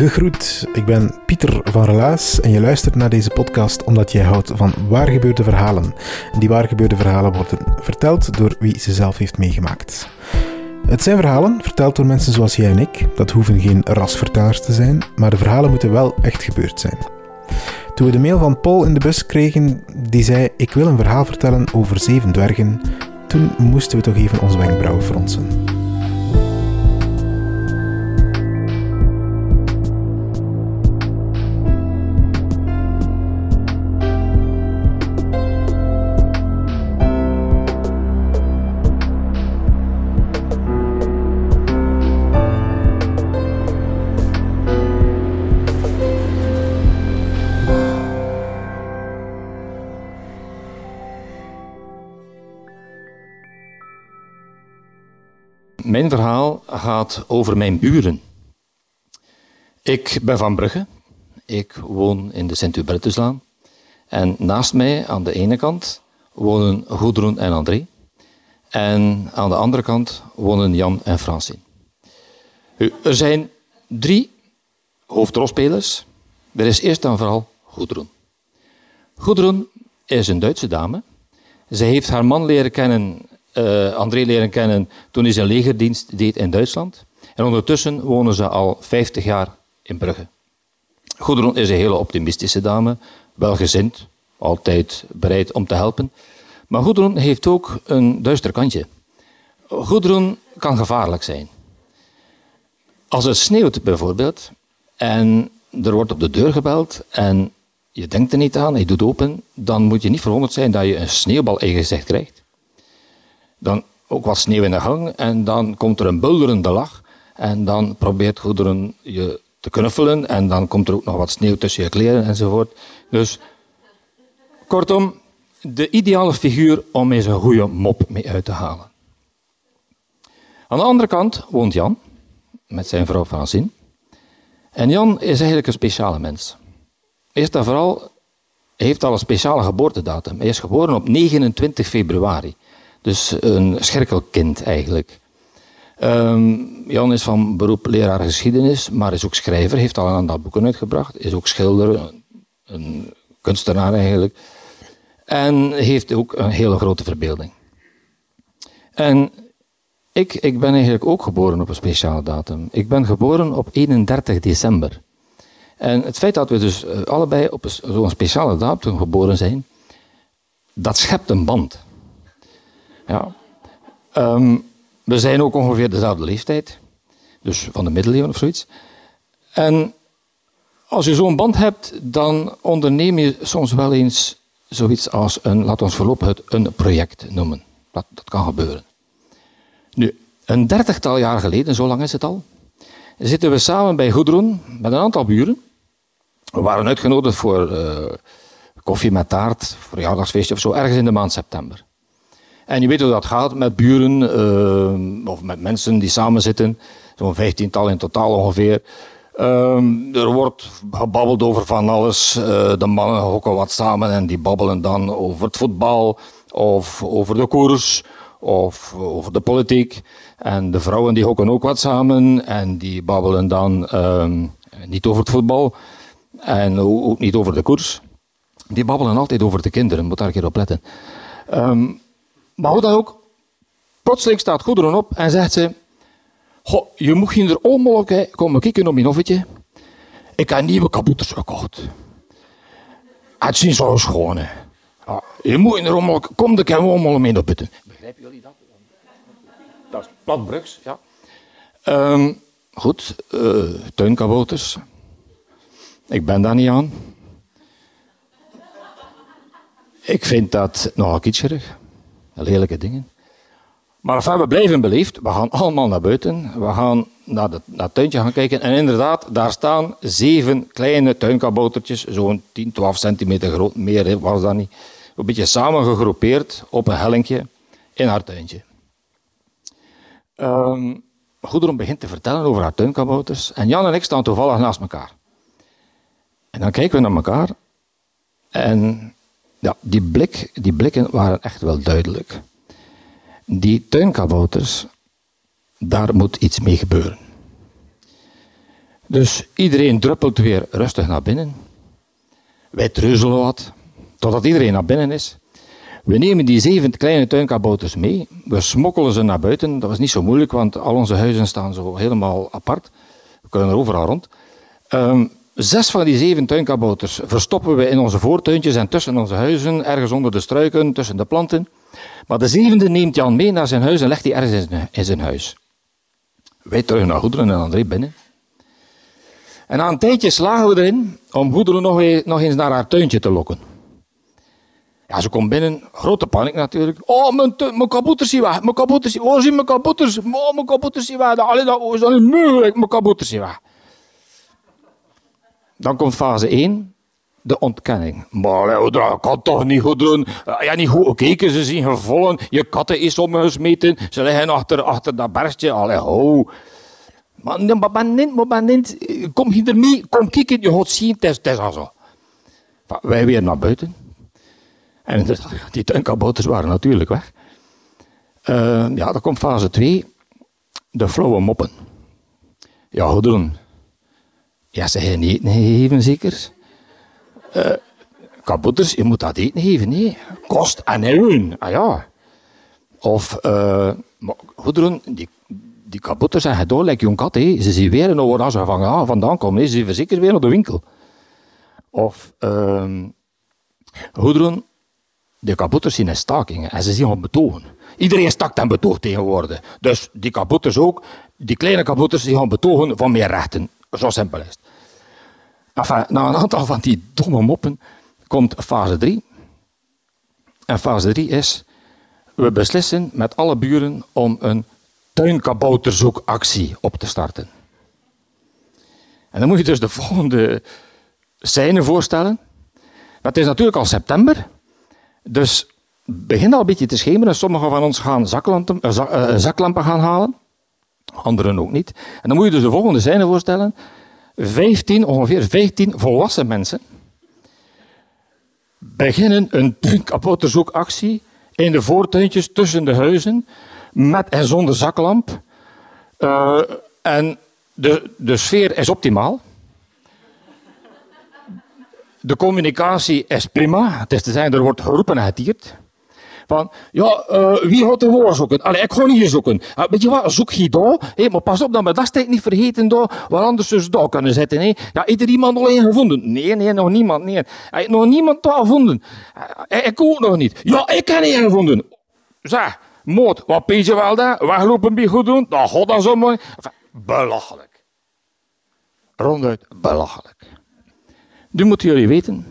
Gegroet, ik ben Pieter van Relaas en je luistert naar deze podcast omdat jij houdt van waargebeurde verhalen. En die waargebeurde verhalen worden verteld door wie ze zelf heeft meegemaakt. Het zijn verhalen verteld door mensen zoals jij en ik. Dat hoeven geen rasvertellers te zijn, maar de verhalen moeten wel echt gebeurd zijn. Toen we de mail van Paul in de bus kregen, die zei: Ik wil een verhaal vertellen over zeven dwergen, toen moesten we toch even onze wenkbrauwen fronsen. Gaat over mijn buren. Ik ben van Brugge. Ik woon in de Sint-Hubertuslaan. En naast mij, aan de ene kant, wonen Goedroen en André. En aan de andere kant wonen Jan en Francine. Er zijn drie hoofdrolspelers. Er is eerst en vooral Goedroen. Goedroen is een Duitse dame. Zij heeft haar man leren kennen, eh, André leren kennen, toen hij zijn legerdienst deed in Duitsland. En ondertussen wonen ze al 50 jaar in Brugge. Goedroen is een hele optimistische dame, welgezind, altijd bereid om te helpen. Maar Goedroen heeft ook een duister kantje. Goedroen kan gevaarlijk zijn. Als het sneeuwt bijvoorbeeld en er wordt op de deur gebeld en je denkt er niet aan, je doet open, dan moet je niet verwonderd zijn dat je een sneeuwbal in je gezicht krijgt. Dan ook wat sneeuw in de gang en dan komt er een bulderende lach en dan probeert goederen je te knuffelen en dan komt er ook nog wat sneeuw tussen je kleren enzovoort. Dus kortom, de ideale figuur om eens een goede mop mee uit te halen. Aan de andere kant woont Jan met zijn vrouw Francine. En Jan is eigenlijk een speciale mens. Eerst en vooral, heeft al een speciale geboortedatum. Hij is geboren op 29 februari. Dus een scherkelkind eigenlijk. Ehm, Jan is van beroep leraar geschiedenis, maar is ook schrijver. Heeft al een aantal boeken uitgebracht. Is ook schilder, een, kunstenaar eigenlijk. En heeft ook een hele grote verbeelding. En ik, ik ben eigenlijk ook geboren op een speciale datum. Ik ben geboren op 31 december. En het feit dat we dus eh, allebei op zo'n speciale datum geboren zijn, dat schept een band. Ja. Ehm, we zijn ook ongeveer dezelfde leeftijd, dus van de middeleeuwen of zoiets. En als je zo'n band hebt, dan onderneem je soms wel eens zoiets als een, laat ons voorlopig het een project noemen. Dat, dat kan gebeuren. Nu, een dertigtal jaar geleden, zo lang is het al, zitten we samen bij Goedroen met een aantal buren. We waren uitgenodigd voor eh, koffie met taart, verjaardagsfeestje of zo, ergens in de maand september. En je weet hoe dat gaat met buren eh, of met mensen die samen zitten, zo'n vijftiental in totaal ongeveer. Ehm, er wordt gebabbeld over van alles. Eh, de mannen hokken wat samen en die babbelen dan over het voetbal of over de koers of over de politiek. En de vrouwen die hokken ook wat samen en die babbelen dan ehm, niet over het voetbal en ook niet over de koers. Die babbelen altijd over de kinderen, moet daar een keer op letten. Ehm, maar hoe dan ook, plotseling staat Goederen op en zegt ze... Goh, je moet hier er onmogelijk komen kijken op mijn hoffetje. Ik heb nieuwe kabouters gekocht. Het zien zo schoon. Ja, je moet in de rommel... Kom, de kan allemaal mee naar buiten. Begrijpen jullie dat? Dat is platbrugs, ja. Ehm, goed, uh, tuinkabouters. Ik ben daar niet aan. Ik vind dat nogal kitscherig. Lelijke dingen. Maar enfin, we blijven beleefd. We gaan allemaal naar buiten. We gaan naar, de, naar het tuintje gaan kijken. En inderdaad, daar staan zeven kleine tuinkaboutertjes. Zo'n 10, 12 centimeter groot. Meer was dat niet. Een beetje samengegroepeerd op een hellinkje in haar tuintje. Um, Goederen begint te vertellen over haar tuinkabouters. En Jan en ik staan toevallig naast elkaar. En dan kijken we naar elkaar. En ja, die, blik, die blikken waren echt wel duidelijk. Die tuinkabouters, daar moet iets mee gebeuren. Dus iedereen druppelt weer rustig naar binnen. Wij treuzelen wat, totdat iedereen naar binnen is. We nemen die zeven kleine tuinkabouters mee. We smokkelen ze naar buiten. Dat was niet zo moeilijk, want al onze huizen staan zo helemaal apart. We kunnen er overal rond. Um, Zes van die zeven tuinkabouters verstoppen we in onze voortuintjes en tussen onze huizen, ergens onder de struiken, tussen de planten. Maar de zevende neemt Jan mee naar zijn huis en legt die ergens in zijn huis. Wij terug naar Goederen en André binnen. En na een tijdje slagen we erin om Goederen nog, eens naar haar tuintje te lokken. Ja, ze komt binnen, grote paniek natuurlijk. Oh, mijn, mijn kabouters zijn weg, mijn kabouters, zijn mijn kabouters? Oh, mijn kabouters zijn weg, Allee, dat is niet mogelijk, mijn kabouters zijn weg. Dan komt fase 1, de ontkenning. Maar dat kan toch niet goed doen. Ja, niet goed gekeken, ze zien gevallen. Je katten is omgesmeten. Ze liggen achter, achter dat bergje. Allee, ho. Maar, maar, maar niet. Kom hier ermee, kom kijken, je gaat zien, het is, al zo. Wij weer naar buiten. En die tuinkabouters waren natuurlijk weg. Uh, ja, dan komt fase 2, de flauwe moppen. Ja, goed doen. Ja, ze gaan eten geven, zeker? Uh, kabouters, je moet dat eten geven, nee. Kost en eeuwen, ah ja. Of, uh, goederen, die, die kabouters zijn gedaan, like jong kat, he. ze zien weer en waar ze van, ah, vandaan komen, ze zien zeker weer naar de winkel. Of, uh, goederen, de kabouters zien in stakingen en ze zien op betogen. Iedereen stakt en betoogt tegenwoordig. Dus die kabouters ook, die kleine kabouters, die gaan betogen van meer rechten. Zo simpel is. Na een aantal van die domme moppen komt fase 3. En fase 3 is, we beslissen met alle buren om een tuinkabouterzoekactie op te starten. En dan moet je dus de volgende scène voorstellen. Het is natuurlijk al september, dus begint al een beetje te schemeren. Sommigen van ons gaan zaklampen, uh, zaklampen gaan halen, anderen ook niet. En dan moet je dus de volgende scène voorstellen. 15, ongeveer 15 volwassen mensen beginnen een tuinkapotterzoekactie in de voortuintjes tussen de huizen met en zonder zaklamp. Uh, en de, de sfeer is optimaal. De communicatie is prima. Het is te zijn, er wordt geroepen en getierd. Van, ja, uh, wie gaat waar zoeken? Ik ga hier zoeken. Uh, weet je wat, zoek hier daar. Maar pas op dat we dat niet vergeten daar, waar anders dus daar kunnen zitten. Hey. Ja, heeft er iemand al een gevonden? Nee, nee, nog niemand. Nee. Nog niemand daar gevonden. Uh, ik ook nog niet. Ja, ik heb niet gevonden. Zeg, moord, wat pees je wel daar? Weglopen bij goed doen? Dat gaat dan zo mooi. Belachelijk. Ronduit belachelijk. Nu moeten jullie weten,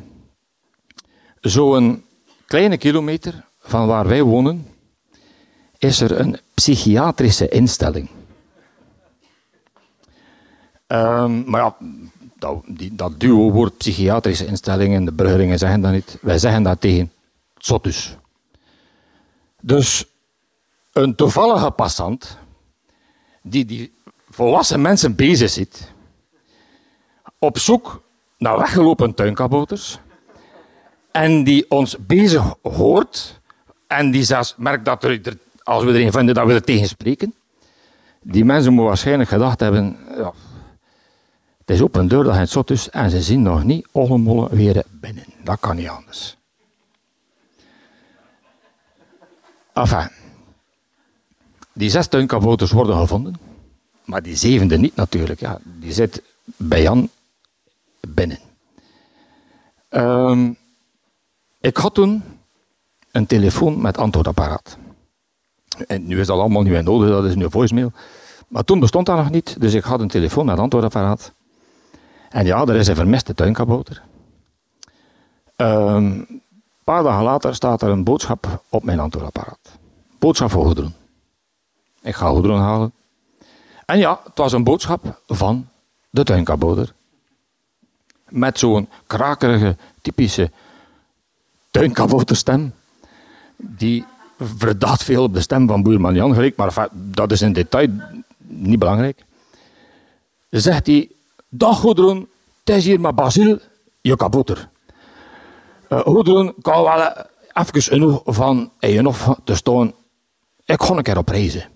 zo'n kleine kilometer van waar wij wonen, is er een psychiatrische instelling. Um, maar ja, dat, die, dat duo-woord psychiatrische instellingen, de Bruggeringen zeggen dat niet. Wij zeggen dat tegen Zotus. Dus een toevallige passant, die die volwassen mensen bezig zit, op zoek naar weggelopen tuinkabouters, en die ons bezig hoort en die zelfs merkt dat er, als we erin vinden dat we er tegen spreken, die mensen moeten waarschijnlijk gedacht hebben, ja, het is op een deur dat het zot is en ze zien nog niet allemaal weer binnen. Dat kan niet anders. Enfin, die zes tuinkabouters worden gevonden, maar die zevende niet natuurlijk. Ja. Die zit bij Jan binnen. Ehm, ik had toen een telefoon met antwoordapparaat. En nu is dat allemaal niet meer nodig, dat is nu voicemail. Maar toen bestond dat nog niet, dus ik had een telefoon met antwoordapparaat. En ja, er is een vermiste tuinkabouter. Ehm, een paar dagen later staat er een boodschap op mijn antwoordapparaat. Boodschap voor Goedroen. Ik ga Goedroen halen. En ja, het was een boodschap van de tuinkabouter. Met zo'n krakerige, typische tuinkabouterstem. Die verdacht veel op de stem van Boerman Jan gelijk, maar dat is in detail niet belangrijk. Zegt hij, dag Goedroen, het is hier maar Basil, je kabouter. Uh, Goedroen, kan wel even genoeg van nog te staan. Ik ga een keer op reizen.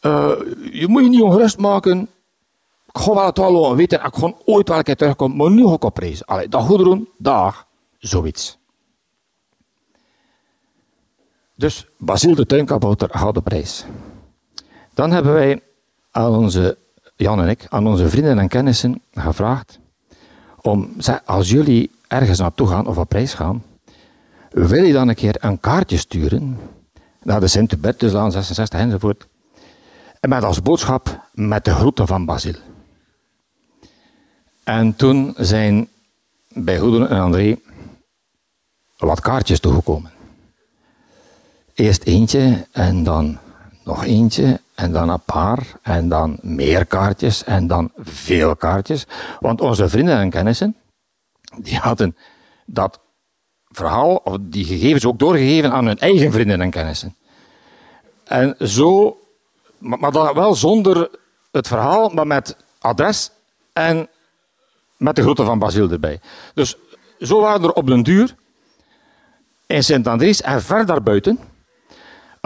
Uh, je moet je niet ongerust maken. Ik ga wel het wel weten. Ik ga ooit wel een keer terugkomen. Maar nu ga ik op reizen. Allee, dag Goedroen, dag. Zoiets. Dus Basil de tuinkabouter gaat de prijs. Dan hebben wij aan onze, Jan en ik, aan onze vrienden en kennissen gevraagd om, als jullie ergens naartoe gaan of op prijs gaan, wil je dan een keer een kaartje sturen naar de Sint-Hubertuslaan 66 enzovoort. En met als boodschap met de groeten van Basil. En toen zijn bij Goederen en André wat kaartjes toegekomen. Eerst eentje en dan nog eentje en dan een paar en dan meer kaartjes en dan veel kaartjes. Want onze vrienden en kennissen, die hadden dat verhaal, of die gegevens ook doorgegeven aan hun eigen vrienden en kennissen. En zo, maar dan wel zonder het verhaal, maar met adres en met de groeten van Basil erbij. Dus zo waren er op den duur in Sint-Andries en ver buiten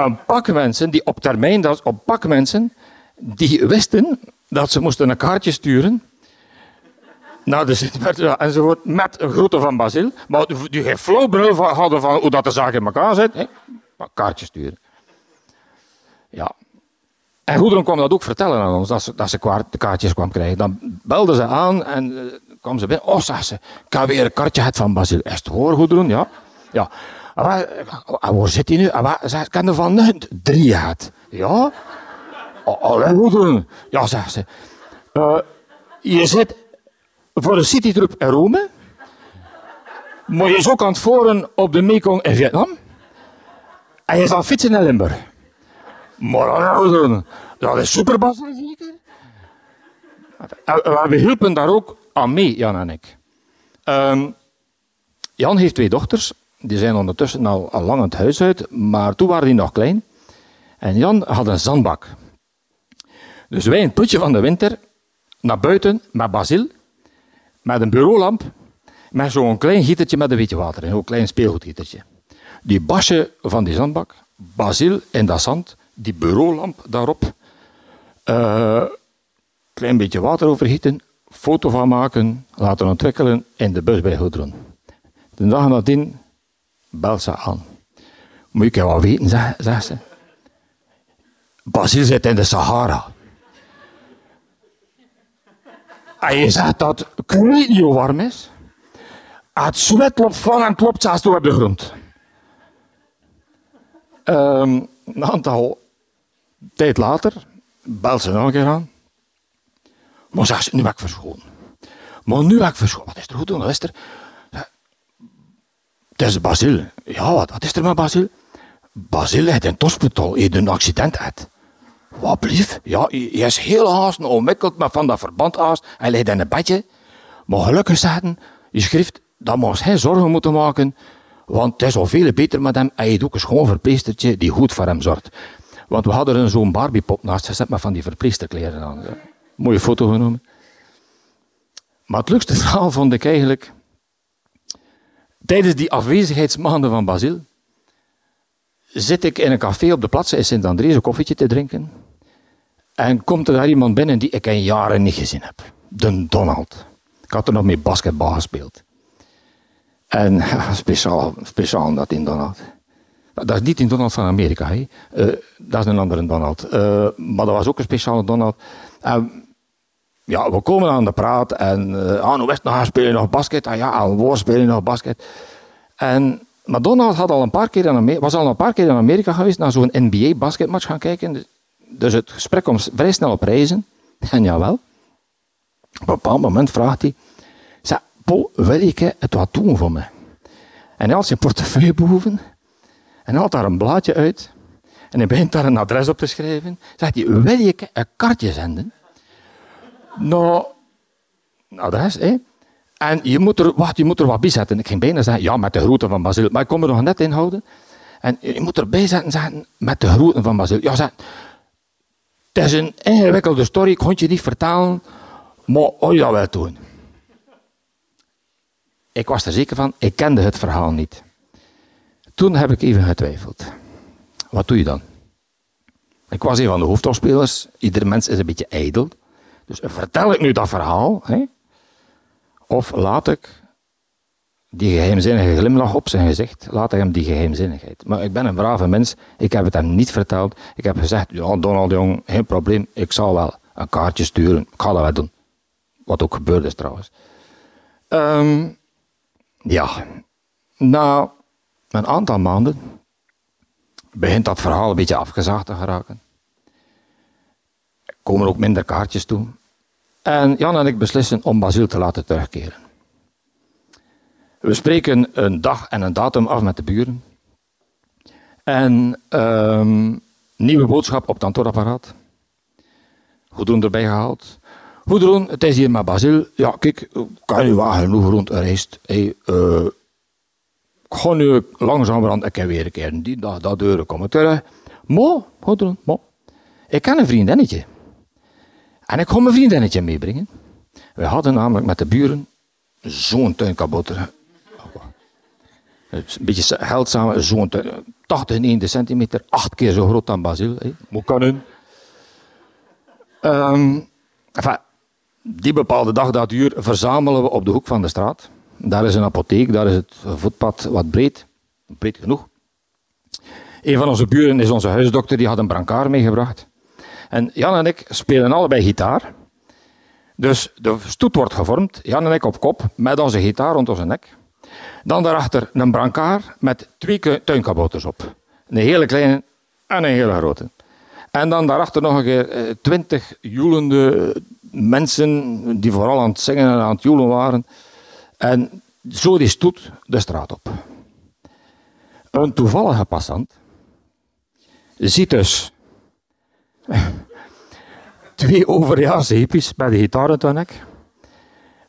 een pak mensen die op termijn, dat, op pak mensen die wisten dat ze moesten een kaartje sturen naar de sint enzovoort, met een grote van Basil, maar die geen flauw benul hadden van hoe dat de zaak in elkaar zit. Hè? Maar kaartje sturen. Ja. En Goederen kwam dat ook vertellen aan ons, dat ze, dat ze de kaartjes kwam krijgen. Dan belden ze aan en uh, kwam ze binnen. Oh, zag ze, ik heb weer een kaartje het van Basil. Is het hoor, Goederen? Ja. Ja. Ah, waar zit hij nu? Ze kan er van drie uit. Ja? Allee, Goederen. Ja, zegt ze. Uh, je zit voor de citytrip in Rome. Maar je is ook aan het voeren op de Mekong in Vietnam. En je het fietsen in Limburg. Maar dat is super, zeker? We hielpen daar ook aan mee, Jan en ik. Um, Jan heeft twee dochters. Die zijn ondertussen al, al lang het huis uit, maar toen waren die nog klein. En Jan had een zandbak. Dus wij putje van de winter naar buiten met Basil met een bureaulamp, met zo'n klein gietertje met een beetje water, een heel klein speelgoedgietertje. Die basje van die zandbak, Basil in dat zand, die bureaulamp daarop, uh, klein beetje water overgieten, foto van maken, laten ontwikkelen in de bus bij Goedron. De dag nadien belt ze aan. Moet je wel weten, zegt ze. Basil zit in de Sahara. En je zegt dat weet niet hoe warm is. Het zweet loopt van en klopt zelfs door de grond. Um, een aantal tijd later belt ze nog een keer aan. Maar zegt ze, nu ben ik verscholen. Maar nu ben ik verscholen. Wat is er goed doen? Wat is er? Het is Basil. Ja, wat, is er met Basil? Basil heeft in het hospital een accident gehad. Wat blief? Ja, hij is heel haast onwikkeld met van dat verband haast. Hij ligt in een bedje. Maar gelukkig zeggen, je schrift, dat ons geen zorgen moeten maken. Want het is al veel beter met hem. Hij heeft ook een schoon verpleestertje die goed voor hem zorgt. Want we hadden er zo'n Barbiepop naast gezet met van die verpleesterkleren aan. Mooie foto genomen. Maar het leukste verhaal vond ik eigenlijk... Tijdens die afwezigheidsmaanden van Basil zit ik in een café op de plaats in Sint-Andries een koffietje te drinken. En komt er daar iemand binnen die ik in jaren niet gezien heb. De Donald. Ik had er nog mee basketbal gespeeld. En speciaal, speciaal dat in Donald. Dat is niet in Donald van Amerika, hè. Uh, dat is een andere Donald. Uh, maar dat was ook een speciale Donald. Ja, we komen aan de praat en uh, ah, nou nog speel je nog basket? Ah ja, aan woord speel je nog basket. En Madonna had al een paar keer in was al een paar keer in Amerika geweest naar zo'n NBA basketmatch gaan kijken. Dus het gesprek kwam vrij snel op reizen. En jawel, op een bepaald moment vraagt hij, zeg, Paul, wil je het wat doen voor me? En hij had zijn portefeuille boven en haalt daar een blaadje uit en hij begint daar een adres op te schrijven. Zegt hij, wil je een kaartje zenden? Nou, een adres, hè? En je moet, er, wacht, je moet er wat bij zetten. Ik ging bijna zeggen, ja, met de groeten van Basil. Maar ik kon er nog net in houden. En je moet erbij zetten, zeggen, met de groeten van Basil. Ja, zeg, het is een ingewikkelde story, ik kon je niet vertalen. Maar oh dat wel doen? Ik was er zeker van, ik kende het verhaal niet. Toen heb ik even getwijfeld. Wat doe je dan? Ik was een van de hoofdrolspelers. Iedere mens is een beetje ijdel. Dus vertel ik nu dat verhaal? Hè? Of laat ik die geheimzinnige glimlach op zijn gezicht, laat ik hem die geheimzinnigheid. Maar ik ben een brave mens, ik heb het hem niet verteld. Ik heb gezegd, ja Donald Jong, geen probleem, ik zal wel een kaartje sturen. Ik ga dat wel doen. Wat ook gebeurd is trouwens. Um, ja, na een aantal maanden begint dat verhaal een beetje afgezaagd te geraken. Er komen ook minder kaartjes toe. En Jan en ik beslissen om Basil te laten terugkeren. We spreken een dag en een datum af met de buren. En um, nieuwe boodschap op het antwoordapparaat. Goedroen erbij gehaald. Goedroen, het is hier maar Basil. Ja, kijk, kan je wagen genoeg rond reist. Hey, uh, ga nu langzamerhand ik weer een keer die dag dat deuren komen terug. Mo, Goedroen, mo. Ik ken een vriendinnetje. En ik ga mijn vriendinnetje meebrengen. We hadden namelijk met de buren zo'n tuinkabouter. Een beetje geld samen, zo'n 80 90 centimeter, acht keer zo groot dan Basil. Moet kunnen. Um, enfin, die bepaalde dag, dat uur, verzamelen we op de hoek van de straat. Daar is een apotheek, daar is het voetpad wat breed, breed genoeg. Een van onze buren is onze huisdokter, die had een brancard meegebracht. En Jan en ik spelen allebei gitaar. Dus de stoet wordt gevormd, Jan en ik op kop, met onze gitaar rond onze nek. Dan daarachter een brancard met twee tuinkabouters op. Een hele kleine en een hele grote. En dan daarachter nog een keer eh, twintig joelende mensen die vooral aan het zingen en aan het joelen waren. En zo die stoet de straat op. Een toevallige passant ziet dus twee overjaarse hippies met de gitaar in nek.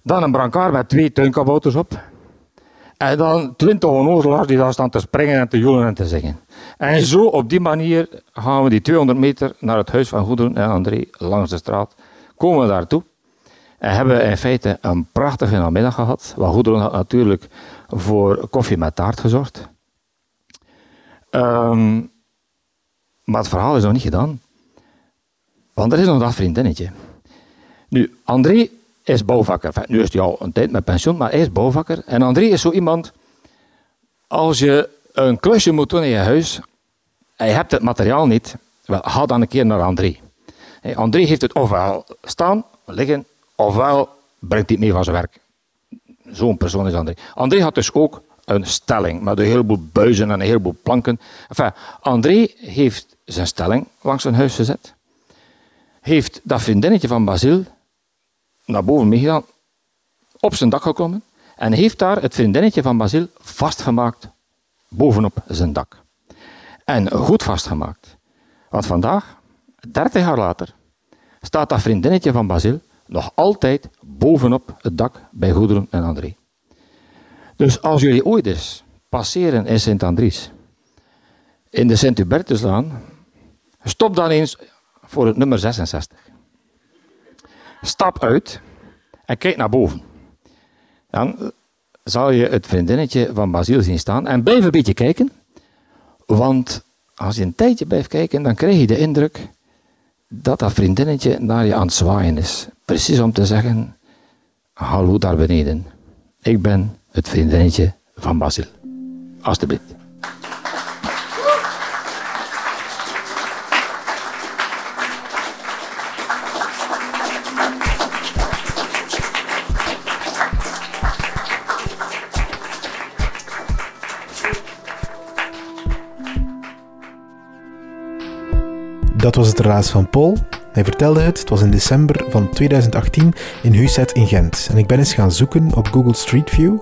Dan een brancard met twee tuinkabouters op. En dan twintig onnozelaars die daar staan te springen en te joelen en te zingen. En zo op die manier gaan we die 200 meter naar het huis van Goederen en André langs de straat. Komen we daartoe. En hebben we in feite een prachtige namiddag gehad. Wat Goederen had natuurlijk voor koffie met taart gezorgd. Um, maar het verhaal is nog niet gedaan. Want er is nog dat vriendinnetje. Nu, André is bouwvakker. nu is hij al een tijd met pensioen, maar hij is bouwvakker. En André is zo iemand, als je een klusje moet doen in je huis, en je hebt het materiaal niet, wel, ga dan een keer naar André. André heeft het ofwel staan, liggen, ofwel brengt hij het mee van zijn werk. Zo'n persoon is André. André had dus ook een stelling met een heleboel buizen en een heleboel planken. Enfin, André heeft zijn stelling langs zijn huis gezet. Heeft dat vriendinnetje van Basil naar boven meegedaan, op zijn dak gekomen en heeft daar het vriendinnetje van Basil vastgemaakt bovenop zijn dak. En goed vastgemaakt. Want vandaag, 30 jaar later, staat dat vriendinnetje van Basil nog altijd bovenop het dak bij Goederen en André. Dus als jullie ooit eens passeren in Sint-Andries, in de Sint-Hubertuslaan, stop dan eens voor het nummer 66. Stap uit en kijk naar boven. Dan zal je het vriendinnetje van Basiel zien staan en blijf een beetje kijken, want als je een tijdje blijft kijken, dan krijg je de indruk dat dat vriendinnetje naar je aan het zwaaien is. Precies om te zeggen, hallo daar beneden. Ik ben het vriendinnetje van Basil. Alsjeblieft. Dat was het relaas van Paul. Hij vertelde het, het was in december van 2018 in Huset in Gent. En ik ben eens gaan zoeken op Google Street View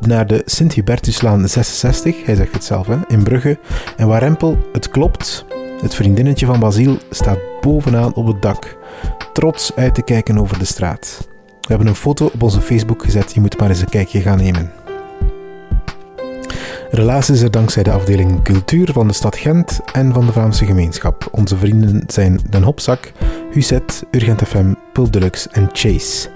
naar de Sint-Hubertuslaan 66, hij zegt het zelf, in Brugge. En waar Rempel, het klopt, het vriendinnetje van Basiel staat bovenaan op het dak, trots uit te kijken over de straat. We hebben een foto op onze Facebook gezet, je moet maar eens een kijkje gaan nemen. Relaas is er dankzij de afdeling Cultuur van de stad Gent en van de Vlaamse gemeenschap. Onze vrienden zijn Den Hopzak, Huset, Urgent FM, Pulp Deluxe en Chase.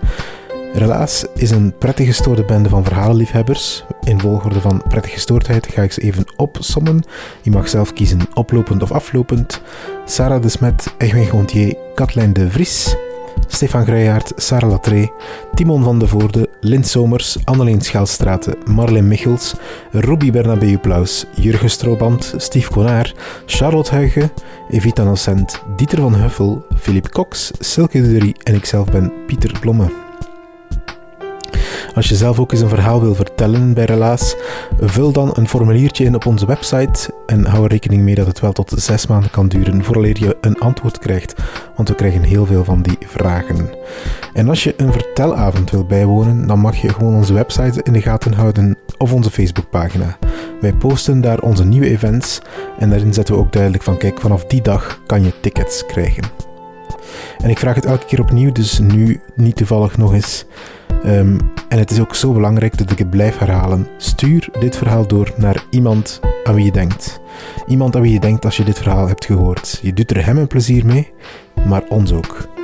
Relaas is een prettig gestoorde bende van verhalenliefhebbers. In volgorde van prettig gestoordheid ga ik ze even opsommen. Je mag zelf kiezen oplopend of aflopend. Sarah de Smet, Egwin Gontier, Katlijn de Vries, Stefan Greijaard, Sarah Latré, Timon van de Voorde, Lint Somers, Anneleen Schelstraten, Marleen Michels, Ruby Bernabeu Plaus, Jurgen Strooband, Steve Konaar, Charlotte Huigen, Evita Nocent, Dieter van Huffel, Philippe Cox, Silke Dury en ikzelf ben Pieter Blomme. Als je zelf ook eens een verhaal wil vertellen bij Relaas, vul dan een formuliertje in op onze website en hou er rekening mee dat het wel tot zes maanden kan duren vooraleer je een antwoord krijgt, want we krijgen heel veel van die vragen. En als je een vertelavond wil bijwonen, dan mag je gewoon onze website in de gaten houden of onze Facebookpagina. Wij posten daar onze nieuwe events en daarin zetten we ook duidelijk van kijk, vanaf die dag kan je tickets krijgen. En ik vraag het elke keer opnieuw, dus nu niet toevallig nog eens. Um, en het is ook zo belangrijk dat ik het blijf herhalen. Stuur dit verhaal door naar iemand aan wie je denkt. Iemand aan wie je denkt als je dit verhaal hebt gehoord. Je doet er hem een plezier mee, maar ons ook.